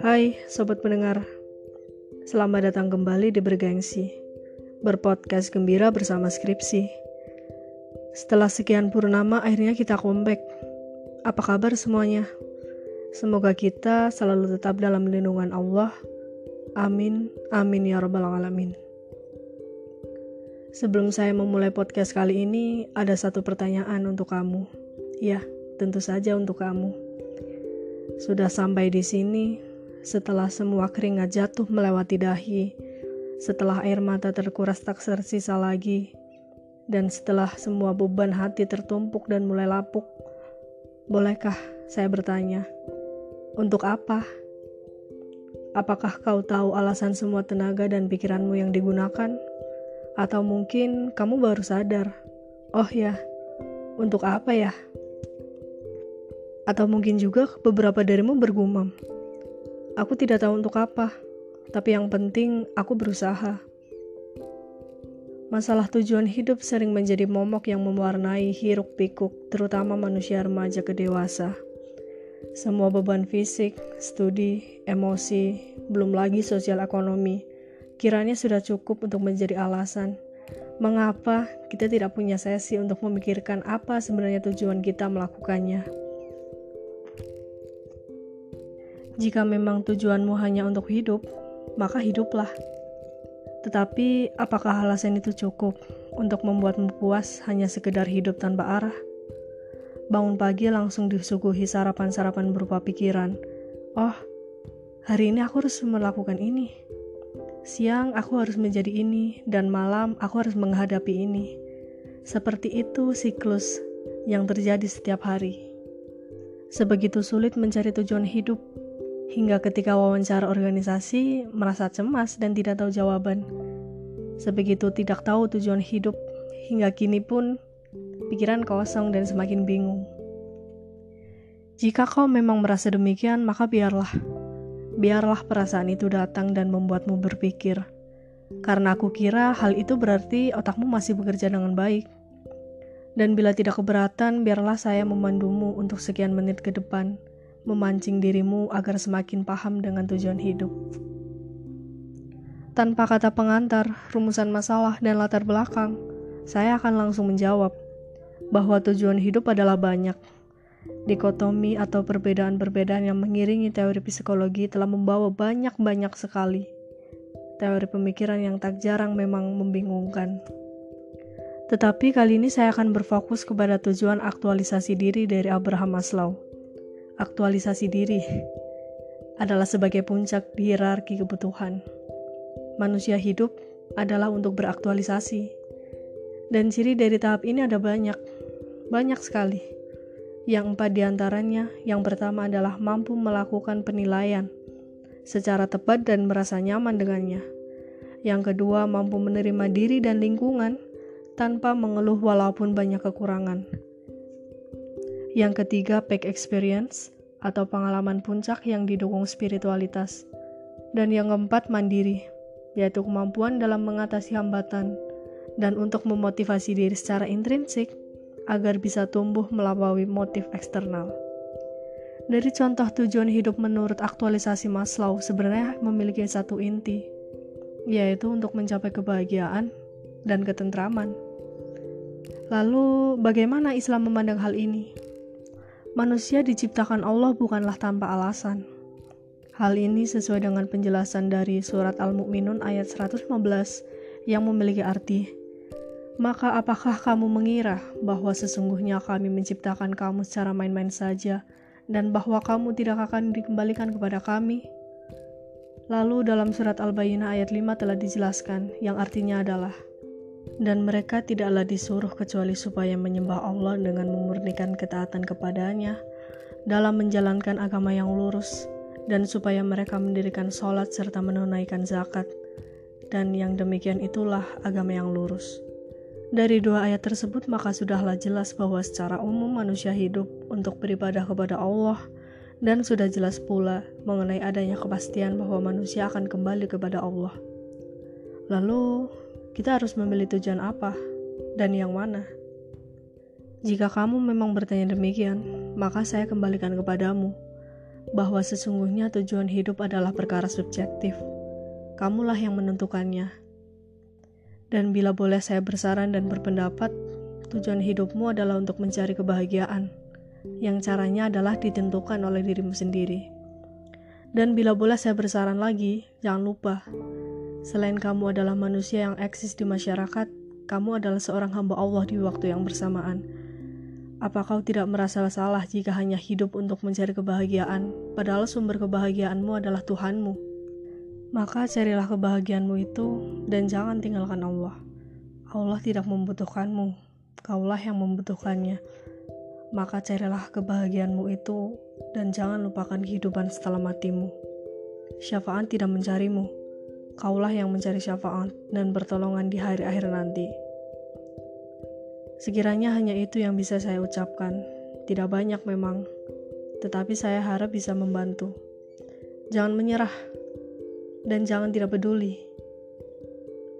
Hai sobat pendengar, selamat datang kembali di Bergengsi, berpodcast gembira bersama skripsi. Setelah sekian purnama, akhirnya kita comeback. Apa kabar semuanya? Semoga kita selalu tetap dalam lindungan Allah. Amin, amin ya Rabbal 'Alamin. Sebelum saya memulai podcast kali ini, ada satu pertanyaan untuk kamu. Ya, tentu saja untuk kamu. Sudah sampai di sini, setelah semua keringat jatuh melewati dahi, setelah air mata terkuras tak tersisa lagi, dan setelah semua beban hati tertumpuk dan mulai lapuk, bolehkah saya bertanya, untuk apa? Apakah kau tahu alasan semua tenaga dan pikiranmu yang digunakan? Atau mungkin kamu baru sadar, oh ya, untuk apa ya? Atau mungkin juga beberapa darimu bergumam, aku tidak tahu untuk apa, tapi yang penting aku berusaha. Masalah tujuan hidup sering menjadi momok yang mewarnai hiruk pikuk, terutama manusia remaja ke dewasa. Semua beban fisik, studi, emosi, belum lagi sosial ekonomi, kiranya sudah cukup untuk menjadi alasan mengapa kita tidak punya sesi untuk memikirkan apa sebenarnya tujuan kita melakukannya. Jika memang tujuanmu hanya untuk hidup, maka hiduplah. Tetapi, apakah alasan itu cukup untuk membuatmu puas hanya sekedar hidup tanpa arah? Bangun pagi langsung disuguhi sarapan-sarapan berupa pikiran. Oh, hari ini aku harus melakukan ini Siang aku harus menjadi ini, dan malam aku harus menghadapi ini. Seperti itu siklus yang terjadi setiap hari. Sebegitu sulit mencari tujuan hidup, hingga ketika wawancara organisasi merasa cemas dan tidak tahu jawaban. Sebegitu tidak tahu tujuan hidup, hingga kini pun pikiran kosong dan semakin bingung. Jika kau memang merasa demikian, maka biarlah biarlah perasaan itu datang dan membuatmu berpikir. Karena aku kira hal itu berarti otakmu masih bekerja dengan baik. Dan bila tidak keberatan, biarlah saya memandumu untuk sekian menit ke depan, memancing dirimu agar semakin paham dengan tujuan hidup. Tanpa kata pengantar, rumusan masalah, dan latar belakang, saya akan langsung menjawab bahwa tujuan hidup adalah banyak, Dikotomi atau perbedaan-perbedaan yang mengiringi teori psikologi telah membawa banyak-banyak sekali teori pemikiran yang tak jarang memang membingungkan. Tetapi kali ini saya akan berfokus kepada tujuan aktualisasi diri dari Abraham Maslow. Aktualisasi diri adalah sebagai puncak di hierarki kebutuhan. Manusia hidup adalah untuk beraktualisasi. Dan ciri dari tahap ini ada banyak, banyak sekali. Yang empat di antaranya, yang pertama adalah mampu melakukan penilaian secara tepat dan merasa nyaman dengannya. Yang kedua, mampu menerima diri dan lingkungan tanpa mengeluh walaupun banyak kekurangan. Yang ketiga, back experience atau pengalaman puncak yang didukung spiritualitas. Dan yang keempat, mandiri, yaitu kemampuan dalam mengatasi hambatan dan untuk memotivasi diri secara intrinsik agar bisa tumbuh melalui motif eksternal. Dari contoh tujuan hidup menurut aktualisasi Maslow sebenarnya memiliki satu inti, yaitu untuk mencapai kebahagiaan dan ketentraman. Lalu, bagaimana Islam memandang hal ini? Manusia diciptakan Allah bukanlah tanpa alasan. Hal ini sesuai dengan penjelasan dari surat Al-Mu'minun ayat 115 yang memiliki arti maka apakah kamu mengira bahwa sesungguhnya kami menciptakan kamu secara main-main saja dan bahwa kamu tidak akan dikembalikan kepada kami? Lalu dalam surat Al-Bayyinah ayat 5 telah dijelaskan yang artinya adalah dan mereka tidaklah disuruh kecuali supaya menyembah Allah dengan memurnikan ketaatan kepadanya dalam menjalankan agama yang lurus dan supaya mereka mendirikan sholat serta menunaikan zakat dan yang demikian itulah agama yang lurus. Dari dua ayat tersebut maka sudahlah jelas bahwa secara umum manusia hidup untuk beribadah kepada Allah dan sudah jelas pula mengenai adanya kepastian bahwa manusia akan kembali kepada Allah. Lalu, kita harus memilih tujuan apa dan yang mana? Jika kamu memang bertanya demikian, maka saya kembalikan kepadamu bahwa sesungguhnya tujuan hidup adalah perkara subjektif. Kamulah yang menentukannya. Dan bila boleh saya bersaran dan berpendapat, tujuan hidupmu adalah untuk mencari kebahagiaan, yang caranya adalah ditentukan oleh dirimu sendiri. Dan bila boleh saya bersaran lagi, jangan lupa, selain kamu adalah manusia yang eksis di masyarakat, kamu adalah seorang hamba Allah di waktu yang bersamaan. Apa kau tidak merasa salah jika hanya hidup untuk mencari kebahagiaan, padahal sumber kebahagiaanmu adalah Tuhanmu? Maka carilah kebahagiaanmu itu dan jangan tinggalkan Allah. Allah tidak membutuhkanmu, kaulah yang membutuhkannya. Maka carilah kebahagiaanmu itu dan jangan lupakan kehidupan setelah matimu. Syafaat tidak mencarimu, kaulah yang mencari syafaat dan pertolongan di hari akhir nanti. Sekiranya hanya itu yang bisa saya ucapkan, tidak banyak memang, tetapi saya harap bisa membantu. Jangan menyerah, dan jangan tidak peduli.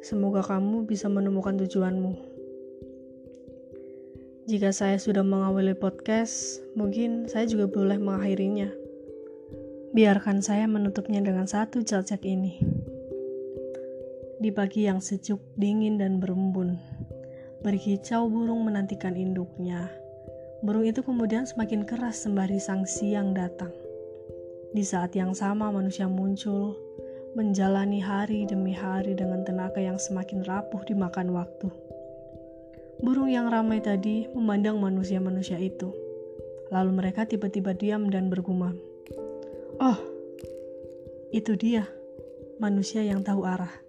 Semoga kamu bisa menemukan tujuanmu. Jika saya sudah mengawali podcast, mungkin saya juga boleh mengakhirinya. Biarkan saya menutupnya dengan satu jajak ini. Di pagi yang sejuk, dingin, dan berembun, berkicau burung menantikan induknya. Burung itu kemudian semakin keras sembari sang siang datang. Di saat yang sama manusia muncul, menjalani hari demi hari dengan tenaga yang semakin rapuh dimakan waktu. Burung yang ramai tadi memandang manusia-manusia itu. Lalu mereka tiba-tiba diam dan bergumam. Oh, itu dia, manusia yang tahu arah.